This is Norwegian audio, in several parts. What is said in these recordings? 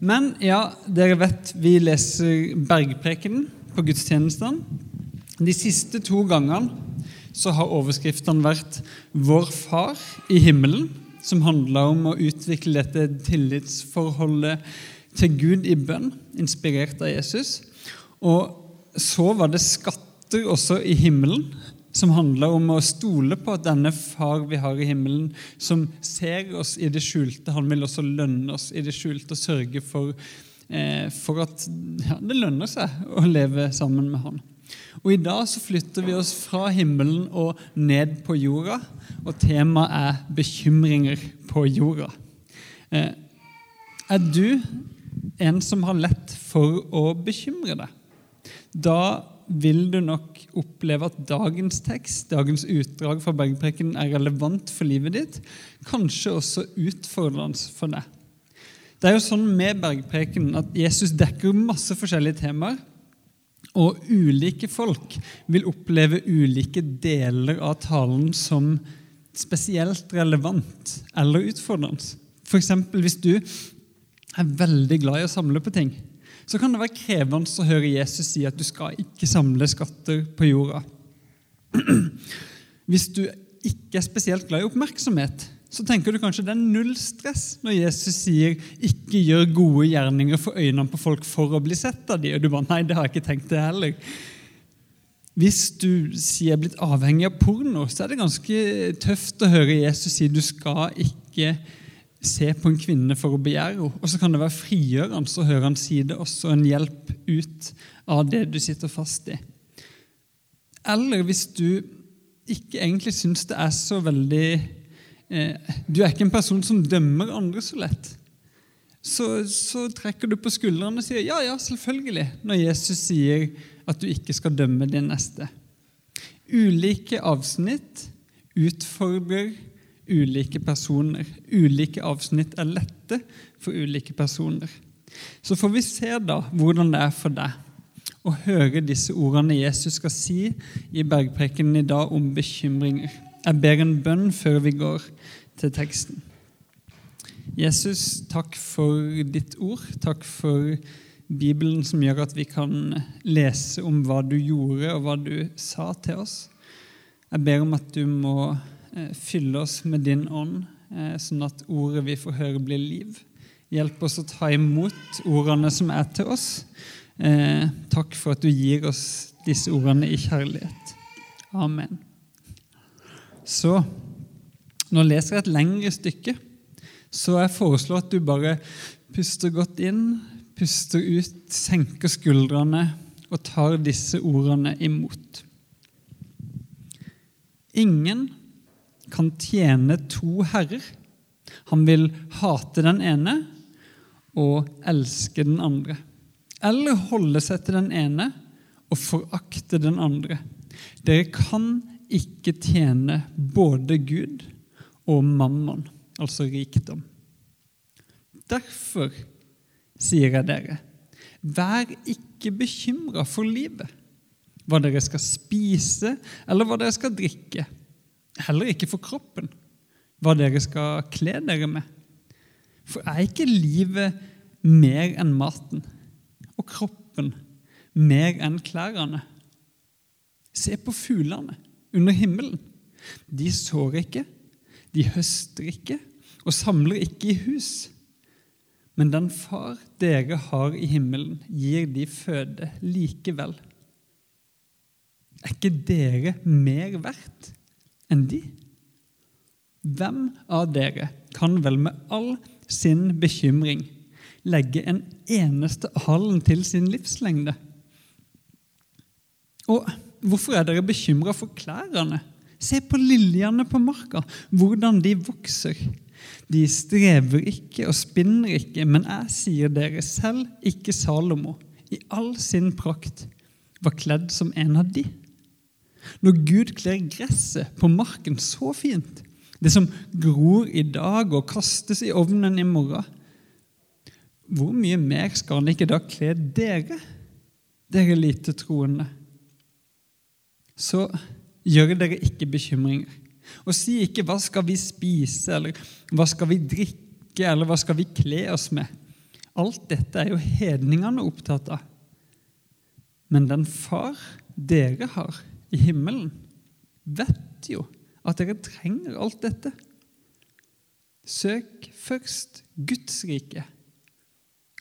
Men ja, dere vet vi leser Bergprekenen på gudstjenestene. De siste to gangene så har overskriftene vært 'Vår Far i himmelen', som handla om å utvikle dette tillitsforholdet til Gud i bønn, inspirert av Jesus. Og så var det 'Skatter også i himmelen', som handler om å stole på at denne far vi har i himmelen, som ser oss i det skjulte, han vil også lønne oss i det skjulte og sørge for, eh, for at ja, det lønner seg å leve sammen med han. Og I dag så flytter vi oss fra himmelen og ned på jorda, og temaet er bekymringer på jorda. Eh, er du en som har lett for å bekymre deg? Da vil du nok oppleve at dagens tekst, dagens utdrag fra Bergpreken, er relevant for livet ditt. Kanskje også utfordrende for deg. Det er jo sånn med Bergpreken at Jesus dekker masse forskjellige temaer. Og ulike folk vil oppleve ulike deler av talen som spesielt relevant eller utfordrende. F.eks. hvis du er veldig glad i å samle på ting så kan det være krevende å høre Jesus si at du skal ikke samle skatter på jorda. Hvis du ikke er spesielt glad i oppmerksomhet, så tenker du kanskje det er null stress når Jesus sier 'ikke gjør gode gjerninger for øynene på folk for å bli sett av dem'. Og du bare 'nei, det har jeg ikke tenkt det heller'. Hvis du sier jeg er blitt avhengig av porno, så er det ganske tøft å høre Jesus si 'du skal ikke se på en kvinne for å begjære henne. Og så kan det være frigjørende å høre han si det, også en hjelp ut av det du sitter fast i. Eller hvis du ikke egentlig syns det er så veldig eh, Du er ikke en person som dømmer andre så lett. Så, så trekker du på skuldrene og sier ja, ja, selvfølgelig, når Jesus sier at du ikke skal dømme din neste. Ulike avsnitt utfordrer ulike personer. Ulike avsnitt er lette for ulike personer. Så får vi se da hvordan det er for deg å høre disse ordene Jesus skal si i bergprekenen i dag om bekymringer. Jeg ber en bønn før vi går til teksten. Jesus, takk for ditt ord. Takk for Bibelen som gjør at vi kan lese om hva du gjorde, og hva du sa til oss. Jeg ber om at du må Eh, fylle oss med din ånd, eh, sånn at ordet vi får høre, blir liv. Hjelp oss å ta imot ordene som er til oss. Eh, takk for at du gir oss disse ordene i kjærlighet. Amen. Så nå leser jeg et lengre stykke, så jeg foreslår at du bare puster godt inn, puster ut, senker skuldrene og tar disse ordene imot. Ingen kan tjene to herrer. Han vil hate den ene og elske den andre. Eller holde seg til den ene og forakte den andre. Dere kan ikke tjene både Gud og mammon, altså rikdom. Derfor sier jeg dere, vær ikke bekymra for livet, hva dere skal spise, eller hva dere skal drikke Heller ikke for kroppen, hva dere skal kle dere med. For er ikke livet mer enn maten, og kroppen mer enn klærne? Se på fuglene under himmelen. De sår ikke, de høster ikke og samler ikke i hus. Men den far dere har i himmelen, gir de føde likevel. Er ikke dere mer verdt enn de? Hvem av dere kan vel med all sin bekymring legge en eneste halen til sin livslengde? Og hvorfor er dere bekymra for klærne? Se på liljene på marka, hvordan de vokser. De strever ikke og spinner ikke, men jeg sier dere selv, ikke Salomo, i all sin prakt, var kledd som en av de. Når Gud kler gresset på marken så fint, det som gror i dag og kastes i ovnen i morgen, hvor mye mer skal han ikke da kle dere, dere lite troende? Så gjør dere ikke bekymringer. Og si ikke 'hva skal vi spise', eller 'hva skal vi drikke', eller 'hva skal vi kle oss med'? Alt dette er jo hedningene opptatt av. Men den far dere har i himmelen, vet jo at dere trenger alt dette. Søk først Guds rike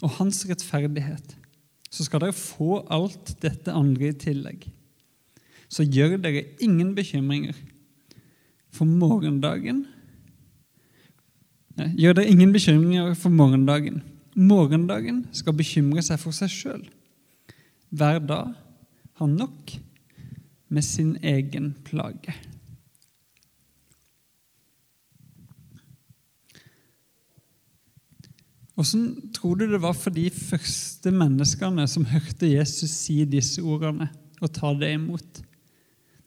og hans rettferdighet, så skal dere få alt dette andre i tillegg. Så gjør dere ingen bekymringer for morgendagen. Nei, gjør dere ingen bekymringer for morgendagen. Morgendagen skal bekymre seg for seg sjøl. Hver dag har nok med sin egen plage. Hvordan tror du det var for de første menneskene som hørte Jesus si disse ordene, og ta det imot?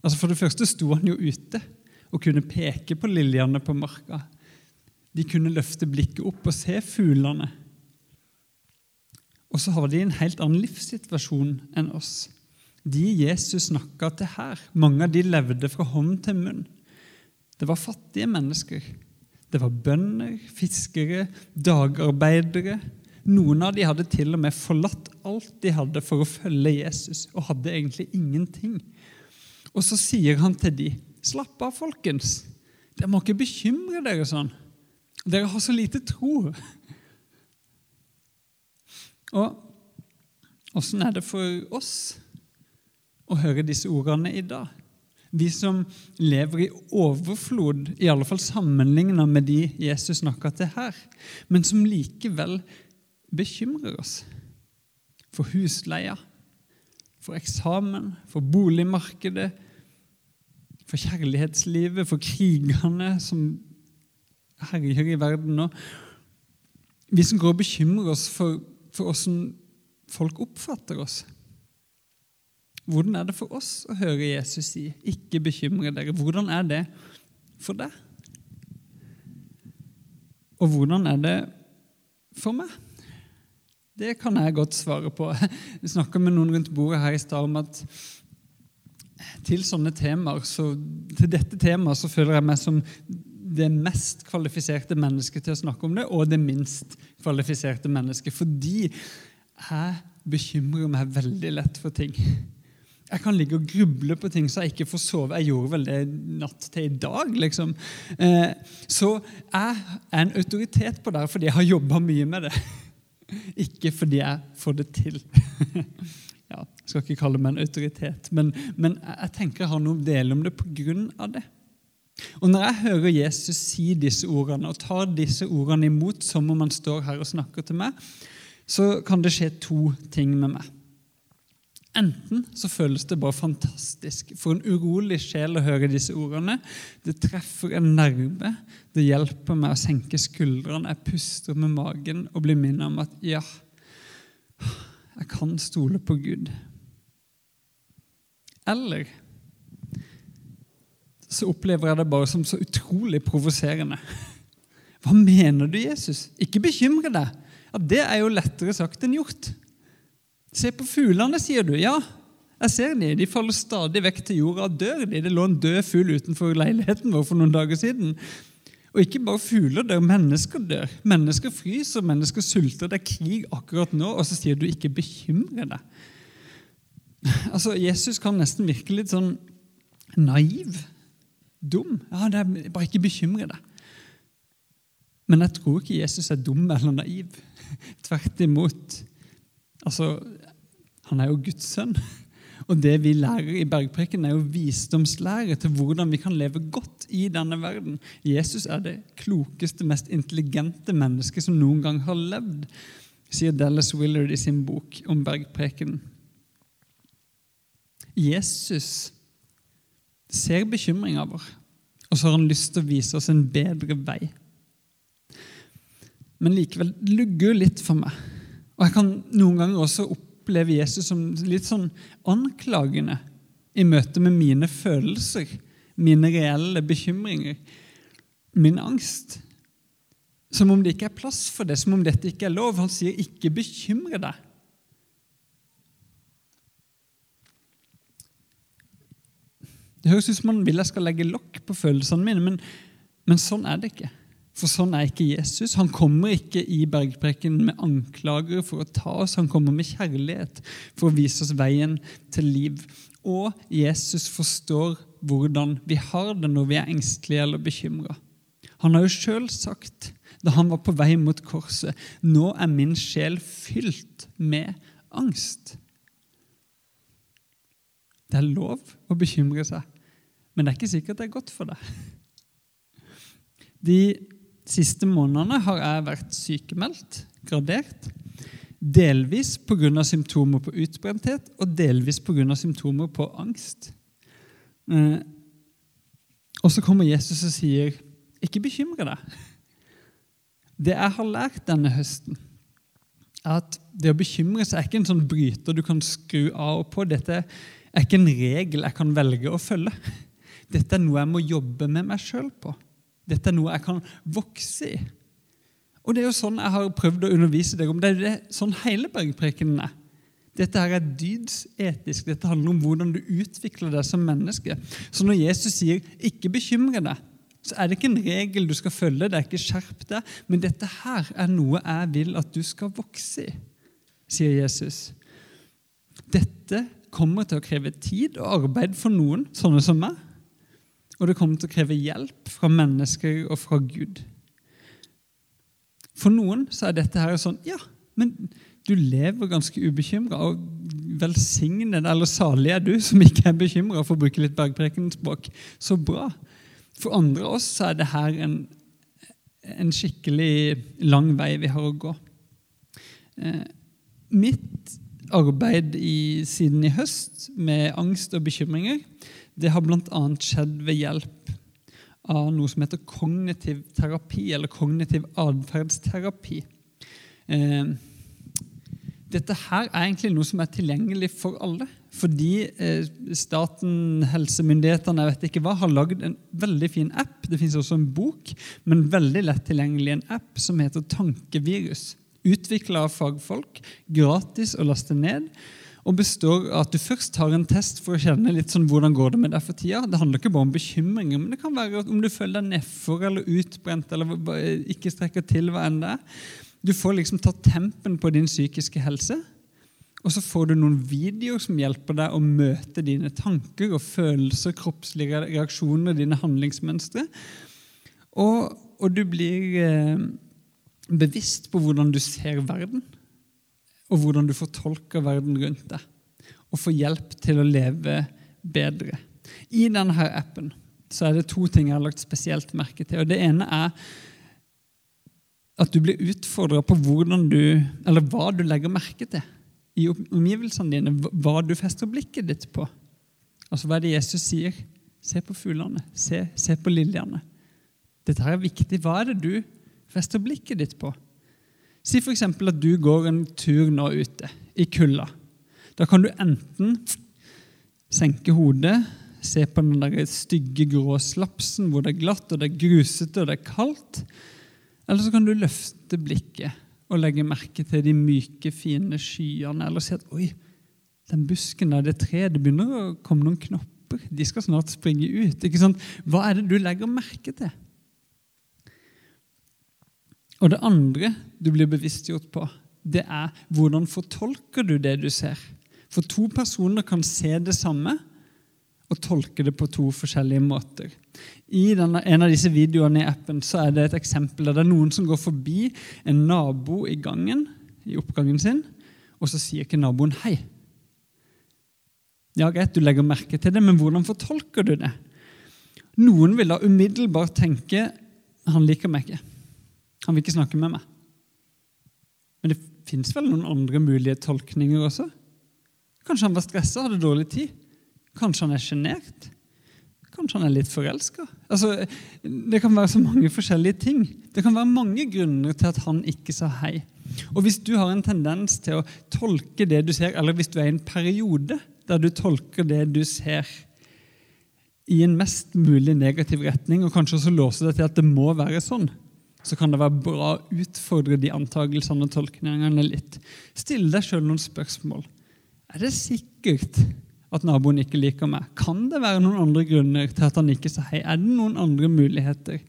Altså For det første sto han jo ute og kunne peke på liljene på marka. De kunne løfte blikket opp og se fuglene. Og så har de en helt annen livssituasjon enn oss. De Jesus snakka til her, mange av de levde fra hånd til munn. Det var fattige mennesker. Det var bønder, fiskere, dagarbeidere. Noen av de hadde til og med forlatt alt de hadde for å følge Jesus, og hadde egentlig ingenting. Og så sier han til de, 'Slapp av, folkens. Dere må ikke bekymre dere sånn. Dere har så lite tro.' Og åssen er det for oss å høre disse ordene i dag? Vi som lever i overflod, i alle fall sammenligna med de Jesus snakka til her, men som likevel bekymrer oss for husleia, for eksamen, for boligmarkedet, for kjærlighetslivet, for krigene som herjer i verden nå. Vi som går og bekymrer oss for, for åssen folk oppfatter oss. Hvordan er det for oss å høre Jesus si 'ikke bekymre dere'? Hvordan er det for deg? Og hvordan er det for meg? Det kan jeg godt svare på. Jeg snakka med noen rundt bordet her i stad om at til sånne temaer, så, til dette temaet så føler jeg meg som det mest kvalifiserte mennesket til å snakke om det, og det minst kvalifiserte mennesket. Fordi jeg bekymrer meg veldig lett for ting. Jeg kan ligge og gruble på ting så jeg ikke får sove. Jeg gjorde vel det natt til i dag. liksom. Eh, så jeg er en autoritet på det fordi jeg har jobba mye med det. Ikke fordi jeg får det til. ja, Jeg skal ikke kalle meg en autoritet, men, men jeg tenker jeg har noe å dele om det pga. det. Og Når jeg hører Jesus si disse ordene og tar disse ordene imot som om han står her og snakker til meg, så kan det skje to ting med meg. Enten så føles det bare fantastisk for en urolig sjel å høre disse ordene. Det treffer en nerve. Det hjelper meg å senke skuldrene. Jeg puster med magen og blir minnet om at ja, jeg kan stole på Gud. Eller så opplever jeg det bare som så utrolig provoserende. Hva mener du, Jesus? Ikke bekymre deg. Ja, Det er jo lettere sagt enn gjort. Se på fuglene, sier du. Ja, jeg ser de. De faller stadig vekk til jorda og dør. de. Det lå en død fugl utenfor leiligheten vår for noen dager siden. Og ikke bare fugler dør, mennesker dør. Mennesker fryser, mennesker sulter. Det er krig akkurat nå, og så sier du 'ikke bekymre deg'. Altså, Jesus kan nesten virke litt sånn naiv. Dum. Ja, det er Bare ikke bekymre deg. Men jeg tror ikke Jesus er dum eller naiv. Tvert imot. Altså, Han er jo Guds sønn. Og det vi lærer i bergpreken, er jo visdomslære til hvordan vi kan leve godt i denne verden. Jesus er det klokeste, mest intelligente mennesket som noen gang har levd, sier Dallas Willard i sin bok om bergpreken. Jesus ser bekymringa vår, og så har han lyst til å vise oss en bedre vei. Men likevel det lugger litt for meg og Jeg kan noen ganger også oppleve Jesus som litt sånn anklagende i møte med mine følelser, mine reelle bekymringer, min angst. Som om det ikke er plass for det, som om dette ikke er lov. Han sier 'ikke bekymre deg'. Det høres ut som han vil jeg skal legge lokk på følelsene mine, men, men sånn er det ikke. For sånn er ikke Jesus. Han kommer ikke i bergpreken med anklager for å ta oss. Han kommer med kjærlighet for å vise oss veien til liv. Og Jesus forstår hvordan vi har det når vi er engstelige eller bekymra. Han har jo sjøl sagt, da han var på vei mot korset, 'Nå er min sjel fylt med angst'. Det er lov å bekymre seg, men det er ikke sikkert det er godt for deg. De siste månedene har jeg vært sykemeldt, gradert. Delvis pga. symptomer på utbrenthet og delvis pga. symptomer på angst. Eh, og så kommer Jesus og sier, 'Ikke bekymre deg'. Det jeg har lært denne høsten, er at det å bekymre seg er ikke en sånn bryter du kan skru av og på. Dette er ikke en regel jeg kan velge å følge. Dette er noe jeg må jobbe med meg sjøl på. Dette er noe jeg kan vokse i. Og det er jo sånn jeg har prøvd å undervise deg om. Det er det, sånn hele bergprekenen er. Dette her er dydsetisk. Dette handler om hvordan du utvikler deg som menneske. Så når Jesus sier 'ikke bekymre deg', så er det ikke en regel du skal følge. det er ikke skjerp deg, Men dette her er noe jeg vil at du skal vokse i, sier Jesus. Dette kommer til å kreve tid og arbeid for noen, sånne som meg. Og det kommer til å kreve hjelp fra mennesker og fra Gud. For noen så er dette her sånn Ja, men du lever ganske ubekymra, og velsignet eller salig er du som ikke er bekymra, for å bruke litt bergprekenspråk. Så bra. For andre av oss så er det her en, en skikkelig lang vei vi har å gå. Eh, mitt arbeid i, siden i høst med angst og bekymringer det har bl.a. skjedd ved hjelp av noe som heter kognitiv terapi, eller kognitiv atferdsterapi. Eh, dette her er egentlig noe som er tilgjengelig for alle. Fordi eh, staten, helsemyndighetene jeg vet ikke hva, har lagd en veldig fin app. Det fins også en bok, men veldig lett tilgjengelig en app som heter Tankevirus. Utvikla av fagfolk, gratis å laste ned og består av at du først tar en test for å kjenne litt sånn hvordan går det med deg for tida. Det handler ikke bare om bekymringer, men det kan være om du føler deg nedfor eller utbrent eller ikke strekker til hva enn det er. Du får liksom tatt tempen på din psykiske helse. Og så får du noen videoer som hjelper deg å møte dine tanker og følelser, kroppslige reaksjoner, dine handlingsmønstre. Og, og du blir eh, bevisst på hvordan du ser verden og hvordan du fortolker verden rundt deg. Og får hjelp til å leve bedre. I denne appen så er det to ting jeg har lagt spesielt merke til. og Det ene er at du blir utfordra på hvordan du, eller hva du legger merke til i omgivelsene dine. Hva du fester blikket ditt på. Altså Hva er det Jesus sier? Se på fuglene. Se, se på liljene. Dette her er viktig. Hva er det du fester blikket ditt på? Si f.eks. at du går en tur nå ute i kulda. Da kan du enten senke hodet, se på den der stygge, grå slapsen hvor det er glatt og det er grusete og det er kaldt. Eller så kan du løfte blikket og legge merke til de myke, fine skyene. Eller si at oi, den busken der, det treet, det begynner å komme noen knopper. De skal snart springe ut. Hva er det du legger merke til? Og det andre du blir bevisstgjort på, det er hvordan fortolker du det du ser. For to personer kan se det samme og tolke det på to forskjellige måter. I denne, en av disse videoene i appen så er det et eksempel der det er noen som går forbi en nabo i gangen, i oppgangen sin, og så sier ikke naboen 'hei'. Ja, greit, du legger merke til det, men hvordan fortolker du det? Noen vil da umiddelbart tenke 'han liker meg ikke'. Han vil ikke snakke med meg. Men det fins vel noen andre mulige tolkninger også? Kanskje han var stressa, hadde dårlig tid? Kanskje han er sjenert? Kanskje han er litt forelska? Altså, det kan være så mange forskjellige ting. Det kan være mange grunner til at han ikke sa hei. Og Hvis du har en tendens til å tolke det du ser, eller hvis du er i en periode der du tolker det du ser, i en mest mulig negativ retning, og kanskje også låser det til at det må være sånn, så kan det være bra å utfordre de antakelsene og tolkningene litt. Still deg sjøl noen spørsmål. Er det sikkert at naboen ikke liker meg? Kan det være noen andre grunner til at han ikke sa hei? Er det noen andre muligheter?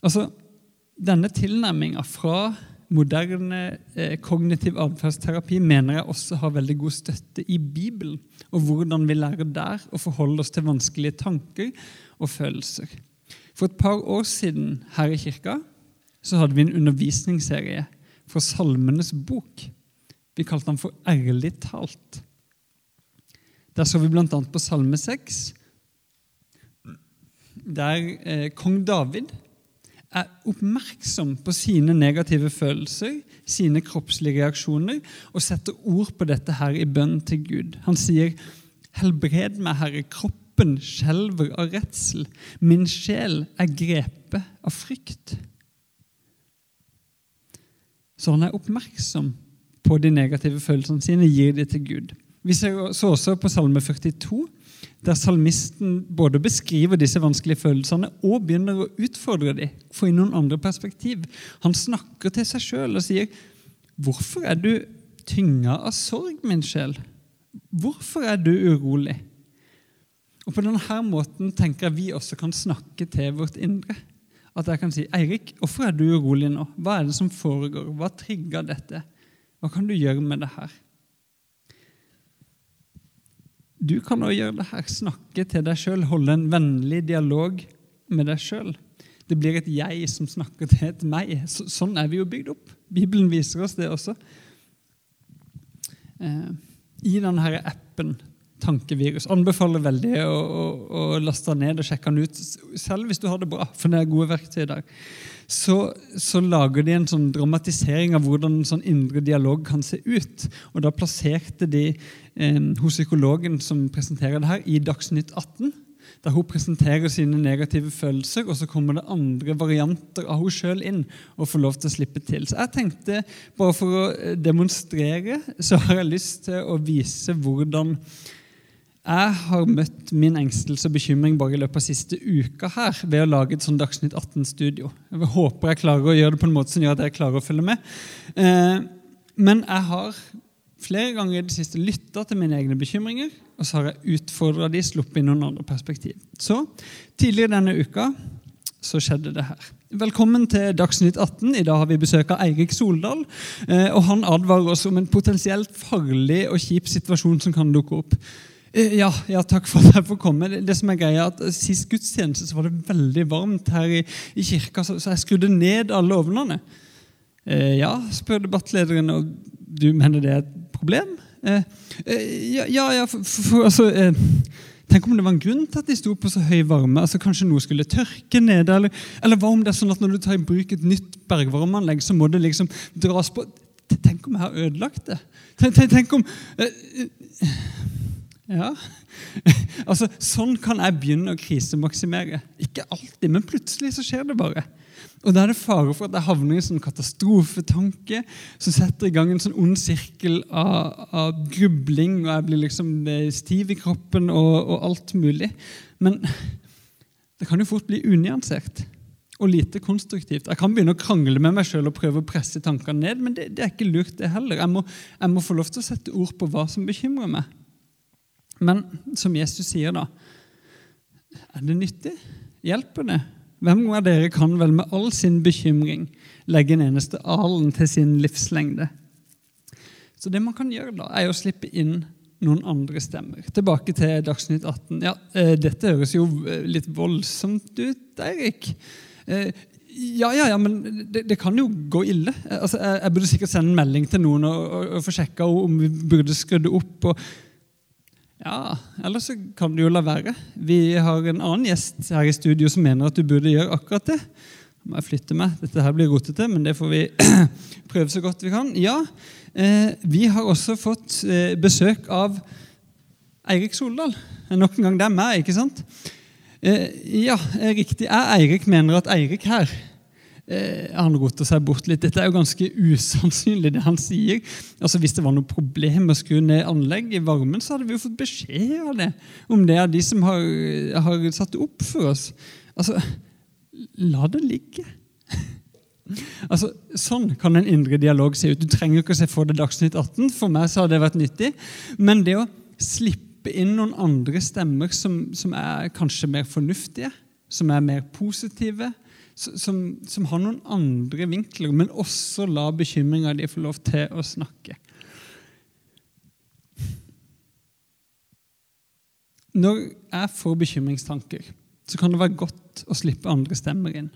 Altså, Denne tilnærminga fra moderne eh, kognitiv atferdsterapi mener jeg også har veldig god støtte i Bibelen, og hvordan vi lærer der å forholde oss til vanskelige tanker og følelser. For et par år siden her i kirka så hadde vi en undervisningsserie fra Salmenes bok. Vi kalte den for Ærlig talt. Der så vi bl.a. på Salme 6, der eh, kong David er oppmerksom på sine negative følelser, sine kroppslige reaksjoner, og setter ord på dette her i bønn til Gud. Han sier, 'Helbred meg, Herre. Kroppen skjelver av redsel. Min sjel er grepet av frykt.' Så han er oppmerksom på de negative følelsene sine, gir de til Gud. Vi ser så også på Salme 42 der salmisten både beskriver disse vanskelige følelsene og begynner å utfordre dem, få inn noen andre perspektiv. Han snakker til seg sjøl og sier, 'Hvorfor er du tynga av sorg, min sjel? Hvorfor er du urolig?' Og På denne måten tenker jeg vi også kan snakke til vårt indre. At jeg kan si, 'Eirik, hvorfor er du urolig nå? Hva er det som foregår? Hva trigger dette? Hva kan du gjøre med det her?' Du kan også gjøre det her. Snakke til deg sjøl, holde en vennlig dialog med deg sjøl. Det blir et jeg som snakker til et meg. Så, sånn er vi jo bygd opp. Bibelen viser oss det også. Eh, I denne appen Tankevirus anbefaler veldig å, å, å laste den ned og sjekke den ut, selv hvis du har det bra. for det er gode verktøy der. Så, så lager de en sånn dramatisering av hvordan en sånn indre dialog kan se ut. Og Da plasserte de eh, hos psykologen som presenterer det her, i Dagsnytt 18 der hun presenterer sine negative følelser, og så kommer det andre varianter av henne sjøl inn og får lov til å slippe til. Så jeg tenkte, bare for å eh, demonstrere, så har jeg lyst til å vise hvordan jeg har møtt min engstelse og bekymring bare i løpet av siste uka her ved å lage et sånn Dagsnytt 18-studio. Jeg håper jeg klarer å gjøre det på en måte som gjør at jeg klarer å følge med. Eh, men jeg har flere ganger i det siste lytta til mine egne bekymringer, og så har jeg utfordra de, sluppet inn noen andre perspektiv. Så tidligere denne uka så skjedde det her. Velkommen til Dagsnytt 18. I dag har vi besøk av Eirik Soldal. Eh, og Han advarer oss om en potensielt farlig og kjip situasjon som kan dukke opp. Eh, ja, ja, takk for at jeg får komme. Det, som er greia er at Sist gudstjeneste så var det veldig varmt her i, i kirka, så, så, jeg skrudde ned alle ovnene. Eh, ja, spør debattlederen, og du mener det er et problem? Eh, eh, ja, ja for, for, altså eh, Tenk om det var en grunn til at de sto på så høy varme. altså Kanskje noe skulle tørke nede? Eller, eller hva om det er sånn at når du tar i bruk et nytt bergvarmeanlegg, så må det liksom dras på Tenk om jeg har ødelagt det? Tenk, tenk, tenk om eh, ja. altså, Sånn kan jeg begynne å krisemaksimere. Ikke alltid, men plutselig så skjer det bare. Og Da er det fare for at jeg havner i en sånn katastrofetanke som setter i gang en sånn ond sirkel av, av grubling, og jeg blir liksom stiv i kroppen og, og alt mulig. Men det kan jo fort bli unyansert og lite konstruktivt. Jeg kan begynne å krangle med meg sjøl og prøve å presse tankene ned, men det, det, er ikke lurt, det heller. Jeg må, jeg må få lov til å sette ord på hva som bekymrer meg. Men som Jesus sier, da Er det nyttig? Hjelper det? Hvem av dere kan vel med all sin bekymring legge en eneste alen til sin livslengde? Så det man kan gjøre, da, er å slippe inn noen andre stemmer. Tilbake til Dagsnytt 18. Ja, eh, Dette høres jo eh, litt voldsomt ut, Eirik. Eh, ja, ja, ja, men det, det, kan jo gå ille. Altså, jeg, jeg, burde sikkert sende en melding til noen og, og, og få sjekka om vi burde skru opp. og ja, ellers så kan du jo la være. Vi har en annen gjest her i studio som mener at du burde gjøre akkurat det. Nå må jeg flytte meg. Dette her blir rotete, men det får vi prøve så godt vi kan. Ja, eh, Vi har også fått eh, besøk av Eirik Soldal. Nok en gang det er meg, ikke sant? Eh, ja, riktig. Jeg Eirik mener at Eirik her eh, han roter seg bort litt. Dette er jo ganske usannsynlig, det han sier. Altså Hvis det var noe problem med å skru ned anlegg i varmen, så hadde vi jo fått beskjed av det. Om det er de som har, har satt det opp for oss. Altså, la det ligge. Altså, Sånn kan en indre dialog se ut. Du trenger ikke å se for deg Dagsnytt 18. For meg så har det vært nyttig. Men det å slippe inn noen andre stemmer som, som er kanskje mer fornuftige, som er mer positive, som, som har noen andre vinkler, men også la bekymringa di få lov til å snakke. Når jeg får bekymringstanker, så kan det være godt å slippe andre stemmer inn.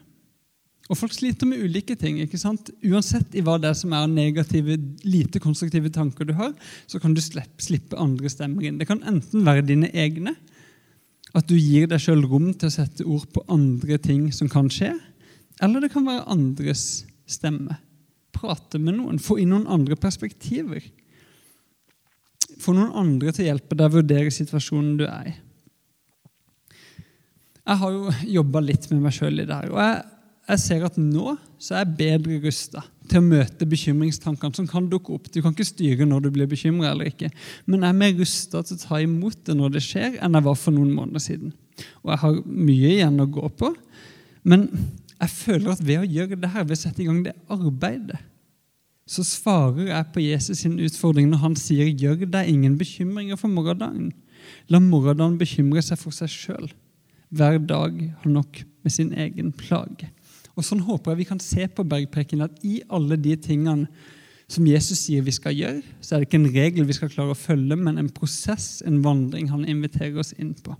Og Folk sliter med ulike ting. ikke sant? Uansett i hva det er som er negative, lite konstruktive tanker du har, så kan du slippe andre stemmer inn. Det kan enten være dine egne, at du gir deg sjøl rom til å sette ord på andre ting som kan skje, eller det kan være andres stemme. Prate med noen, få inn noen andre perspektiver. Få noen andre til å hjelpe deg å vurdere situasjonen du er i. Jeg har jo jobba litt med meg sjøl i det her. og jeg jeg ser at nå så er jeg bedre rusta til å møte bekymringstankene som kan dukke opp. Du kan ikke styre når du blir bekymra eller ikke, men jeg er mer rusta til å ta imot det når det skjer, enn jeg var for noen måneder siden. Og jeg har mye igjen å gå på, men jeg føler at ved å gjøre det her, ved å sette i gang det arbeidet, så svarer jeg på Jesus sin utfordring når han sier 'gjør deg ingen bekymringer for morgendagen'. La morgendagen bekymre seg for seg sjøl. Hver dag har nok med sin egen plage. Og Sånn håper jeg vi kan se på bergpreken at i alle de tingene som Jesus sier vi skal gjøre, så er det ikke en regel vi skal klare å følge, men en prosess, en vandring han inviterer oss inn på.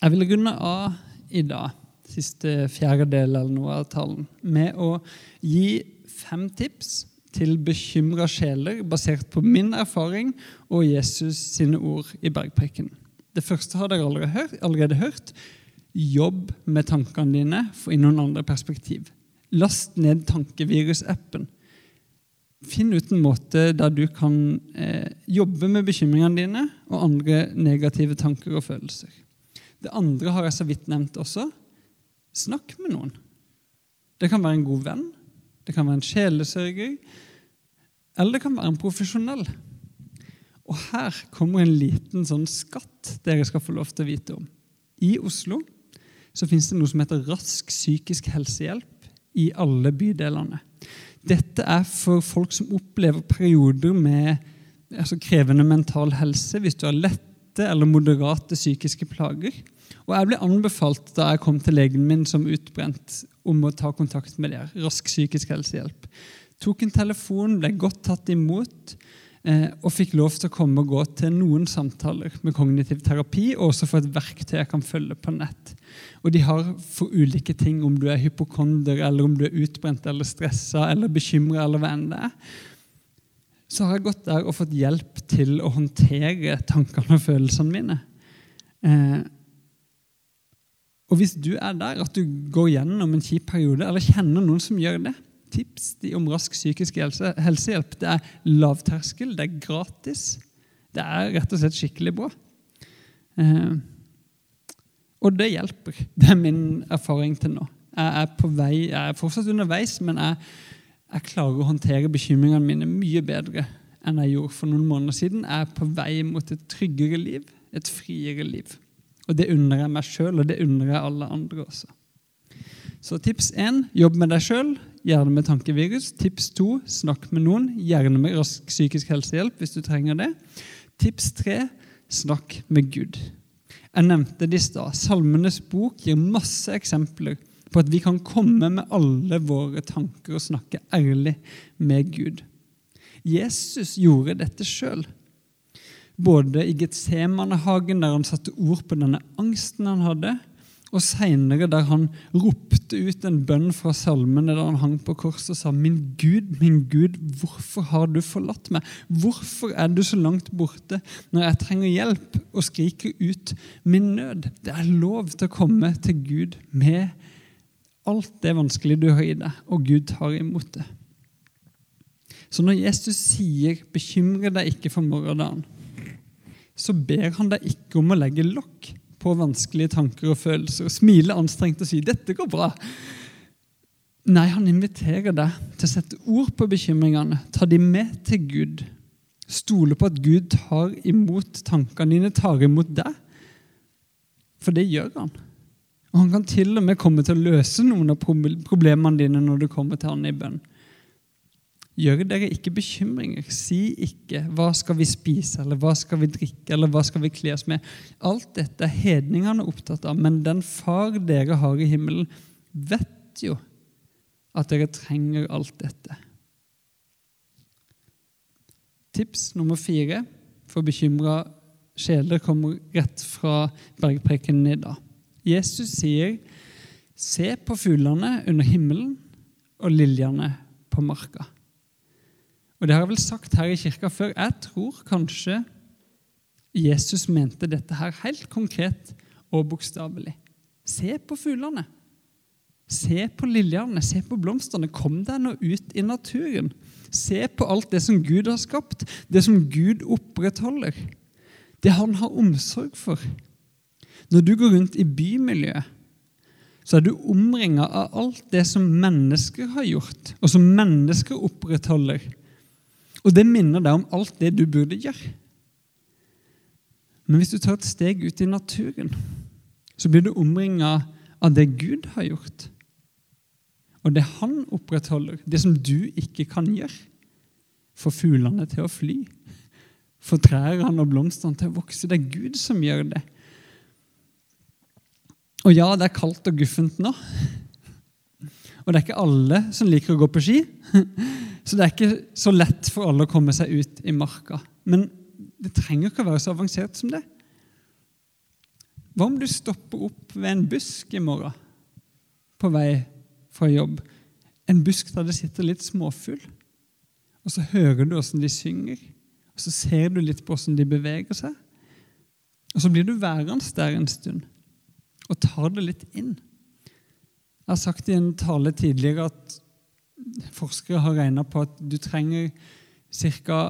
Jeg vil runde av i dag, siste fjerdedel eller noe av talen, med å gi fem tips til bekymra sjeler basert på min erfaring og Jesus sine ord i bergpreken. Det første har dere allerede hørt. Allerede hørt. Jobb med tankene dine, få inn noen andre perspektiv. Last ned Tankevirus-appen. Finn ut en måte der du kan eh, jobbe med bekymringene dine og andre negative tanker og følelser. Det andre har jeg så vidt nevnt også. Snakk med noen. Det kan være en god venn, det kan være en sjelesørger, eller det kan være en profesjonell. Og her kommer en liten sånn skatt dere skal få lov til å vite om. I Oslo så finnes det noe som heter Rask psykisk helsehjelp i alle bydelene. Dette er for folk som opplever perioder med altså krevende mental helse, hvis du har lette eller moderate psykiske plager. Og Jeg ble anbefalt da jeg kom til legen min som utbrent, om å ta kontakt med dere. Rask psykisk helsehjelp. Tok en telefon, ble godt tatt imot. Eh, og fikk lov til å komme og gå til noen samtaler med kognitiv terapi, og også få et verktøy jeg kan følge på nett. Og de har for ulike ting, om du er hypokonder, eller om du er utbrent eller stressa eller bekymra, eller hva enn det er. Så har jeg gått der og fått hjelp til å håndtere tankene og følelsene mine. Eh, og hvis du er der at du går gjennom en kjip periode, eller kjenner noen som gjør det, tips om rask psykisk helsehjelp. Det er lavterskel, det er gratis. Det er rett og slett skikkelig bra. Eh, og det hjelper. Det er min erfaring til nå. Jeg er på vei, jeg er fortsatt underveis, men jeg, jeg klarer å håndtere bekymringene mine mye bedre enn jeg gjorde for noen måneder siden. Jeg er på vei mot et tryggere liv, et friere liv. Og Det unner jeg meg sjøl, og det unner jeg alle andre også. Så tips én jobb med deg sjøl, gjerne med tankevirus. Tips to snakk med noen, gjerne med rask psykisk helsehjelp hvis du trenger det. Tips tre snakk med Gud. Jeg nevnte det i stad. Salmenes bok gir masse eksempler på at vi kan komme med alle våre tanker og snakke ærlig med Gud. Jesus gjorde dette sjøl. Både i Getsemanehagen, der han satte ord på denne angsten han hadde, og seinere der han ropte ut en bønn fra salmene da han hang på korset og sa Min Gud, min Gud, hvorfor har du forlatt meg? Hvorfor er du så langt borte når jeg trenger hjelp og skriker ut min nød? Det er lov til å komme til Gud med alt det vanskelige du har i deg, og Gud tar imot det. Så når Jesus sier 'bekymre deg ikke for morgendagen', så ber han deg ikke om å legge lokk på vanskelige tanker og følelser og smile anstrengt og si 'dette går bra'. Nei, han inviterer deg til å sette ord på bekymringene, ta de med til Gud. Stole på at Gud tar imot tankene dine, tar imot deg. For det gjør han. Og Han kan til og med komme til å løse noen av problemene dine når du kommer til han i bønn. Gjør dere ikke bekymringer. Si ikke 'hva skal vi spise', eller 'hva skal vi drikke', eller 'hva skal vi kle oss med'? Alt dette er hedningene opptatt av, men den far dere har i himmelen, vet jo at dere trenger alt dette. Tips nummer fire for bekymra sjeler kommer rett fra bergprekenen i dag. Jesus sier, 'Se på fuglene under himmelen og liljene på marka'. Og Det har jeg vel sagt her i kirka før. Jeg tror kanskje Jesus mente dette her helt konkret og bokstavelig. Se på fuglene. Se på liljene, se på blomstene. Kom deg nå ut i naturen. Se på alt det som Gud har skapt, det som Gud opprettholder. Det han har omsorg for. Når du går rundt i bymiljøet, så er du omringa av alt det som mennesker har gjort, og som mennesker opprettholder. Og det minner deg om alt det du burde gjøre. Men hvis du tar et steg ut i naturen, så blir du omringa av det Gud har gjort. Og det han opprettholder, det som du ikke kan gjøre. Få fuglene til å fly, få trærne og blomstene til å vokse. Det er Gud som gjør det. Og ja, det er kaldt og guffent nå. Og det er ikke alle som liker å gå på ski. Så det er ikke så lett for alle å komme seg ut i marka. Men det trenger ikke å være så avansert som det. Hva om du stopper opp ved en busk i morgen på vei fra jobb? En busk der det sitter litt småfugl. Og så hører du åssen de synger, og så ser du litt på åssen de beveger seg. Og så blir du værende der en stund og tar det litt inn. Jeg har sagt i en tale tidligere at forskere har regna på at du trenger ca.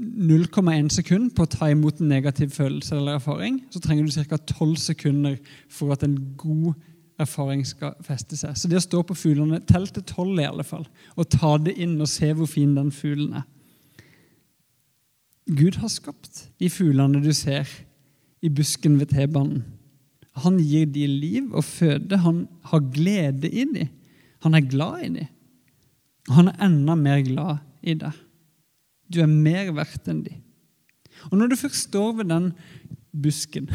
0,1 sekund på å ta imot en negativ følelse eller erfaring. Så trenger du ca. 12 sekunder for at en god erfaring skal feste seg. Så det å stå på fuglene, tell til 12 i alle fall, og ta det inn og se hvor fin den fuglen er. Gud har skapt de fuglene du ser i busken ved T-banen. Han gir de liv og føde. Han har glede i de. Han er glad i de. Han er enda mer glad i deg. Du er mer verdt enn de. Og når du først står ved den busken,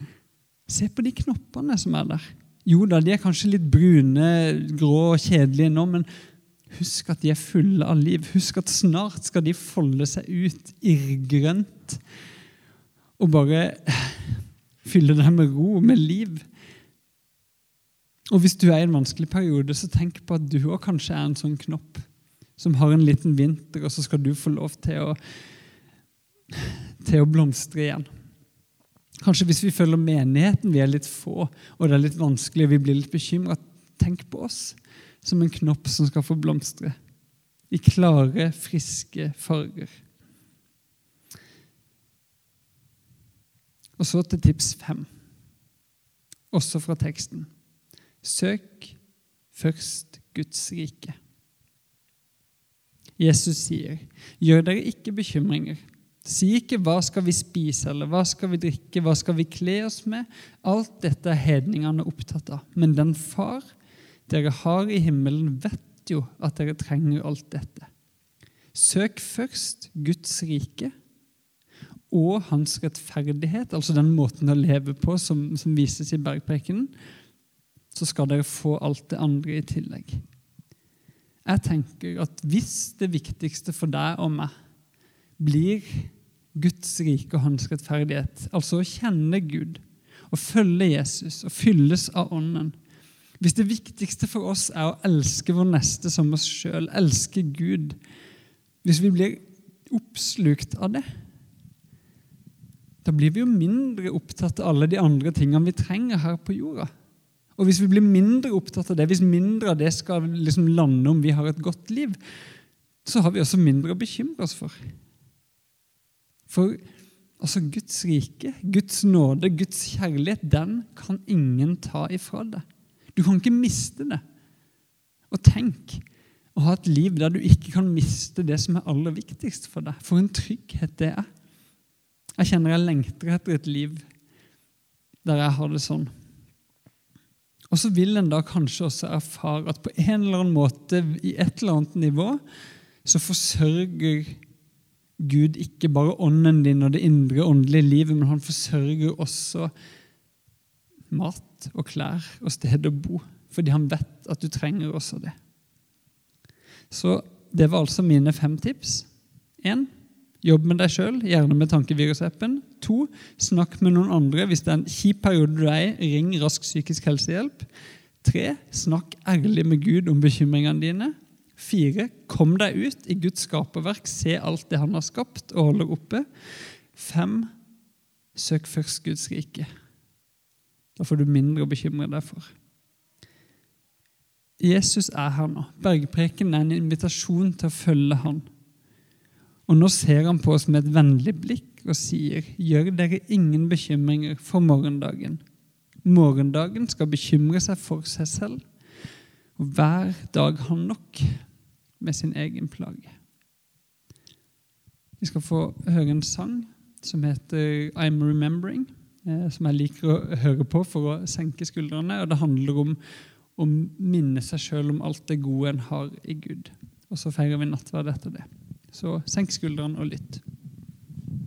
se på de knoppene som er der. Jo da, de er kanskje litt brune, grå og kjedelige nå, men husk at de er fulle av liv. Husk at snart skal de folde seg ut irrgrønt og bare Fylle deg med ro, med liv. Og hvis du er i en vanskelig periode, så tenk på at du òg kanskje er en sånn knopp som har en liten vinter, og så skal du få lov til å, til å blomstre igjen. Kanskje hvis vi følger menigheten, vi er litt få, og det er litt vanskelig, og vi blir litt bekymra, tenk på oss som en knopp som skal få blomstre i klare, friske farger. Og så til tips fem, også fra teksten. Søk først Guds rike. Jesus sier, 'Gjør dere ikke bekymringer.' Si ikke 'hva skal vi spise', eller 'hva skal vi drikke', 'hva skal vi kle oss med'? Alt dette er hedningene opptatt av. Men den Far dere har i himmelen, vet jo at dere trenger alt dette. Søk først Guds rike og hans rettferdighet, altså den måten å leve på som, som vises i bergprekenen, så skal dere få alt det andre i tillegg. Jeg tenker at hvis det viktigste for deg og meg blir Guds rike og hans rettferdighet, altså å kjenne Gud og følge Jesus og fylles av Ånden Hvis det viktigste for oss er å elske vår neste som oss sjøl, elske Gud Hvis vi blir oppslukt av det, da blir vi jo mindre opptatt av alle de andre tingene vi trenger her på jorda. Og hvis vi blir mindre opptatt av det, hvis mindre av det skal liksom lande om vi har et godt liv, så har vi også mindre å bekymre oss for. For altså Guds rike, Guds nåde, Guds kjærlighet, den kan ingen ta ifra deg. Du kan ikke miste det. Og tenk å ha et liv der du ikke kan miste det som er aller viktigst for deg. For en trygghet det er. Jeg kjenner jeg lengter etter et liv der jeg har det sånn. Og så vil en da kanskje også erfare at på en eller annen måte, i et eller annet nivå, så forsørger Gud ikke bare ånden din og det indre åndelige livet, men han forsørger også mat og klær og sted å bo, fordi han vet at du trenger også det. Så det var altså mine fem tips. Én jobb med deg sjøl, gjerne med tankevirusappen. To snakk med noen andre hvis det er en kjip periode du er i. Ring rask psykisk helsehjelp. Tre snakk ærlig med Gud om bekymringene dine. Fire kom deg ut i Guds skaperverk, se alt det han har skapt og holder oppe. Fem søk først Guds rike. Da får du mindre å bekymre deg for. Jesus er her nå. Bergpreken er en invitasjon til å følge han. Og nå ser han på oss med et vennlig blikk og sier, gjør dere ingen bekymringer for morgendagen. Morgendagen skal bekymre seg for seg selv, og hver dag har nok med sin egen plage. Vi skal få høre en sang som heter I'm Remembering, eh, som jeg liker å høre på for å senke skuldrene. og Det handler om å minne seg sjøl om alt det gode en har i Gud. Og så feirer vi nattverd etter det. Så senk skuldrene og lytt.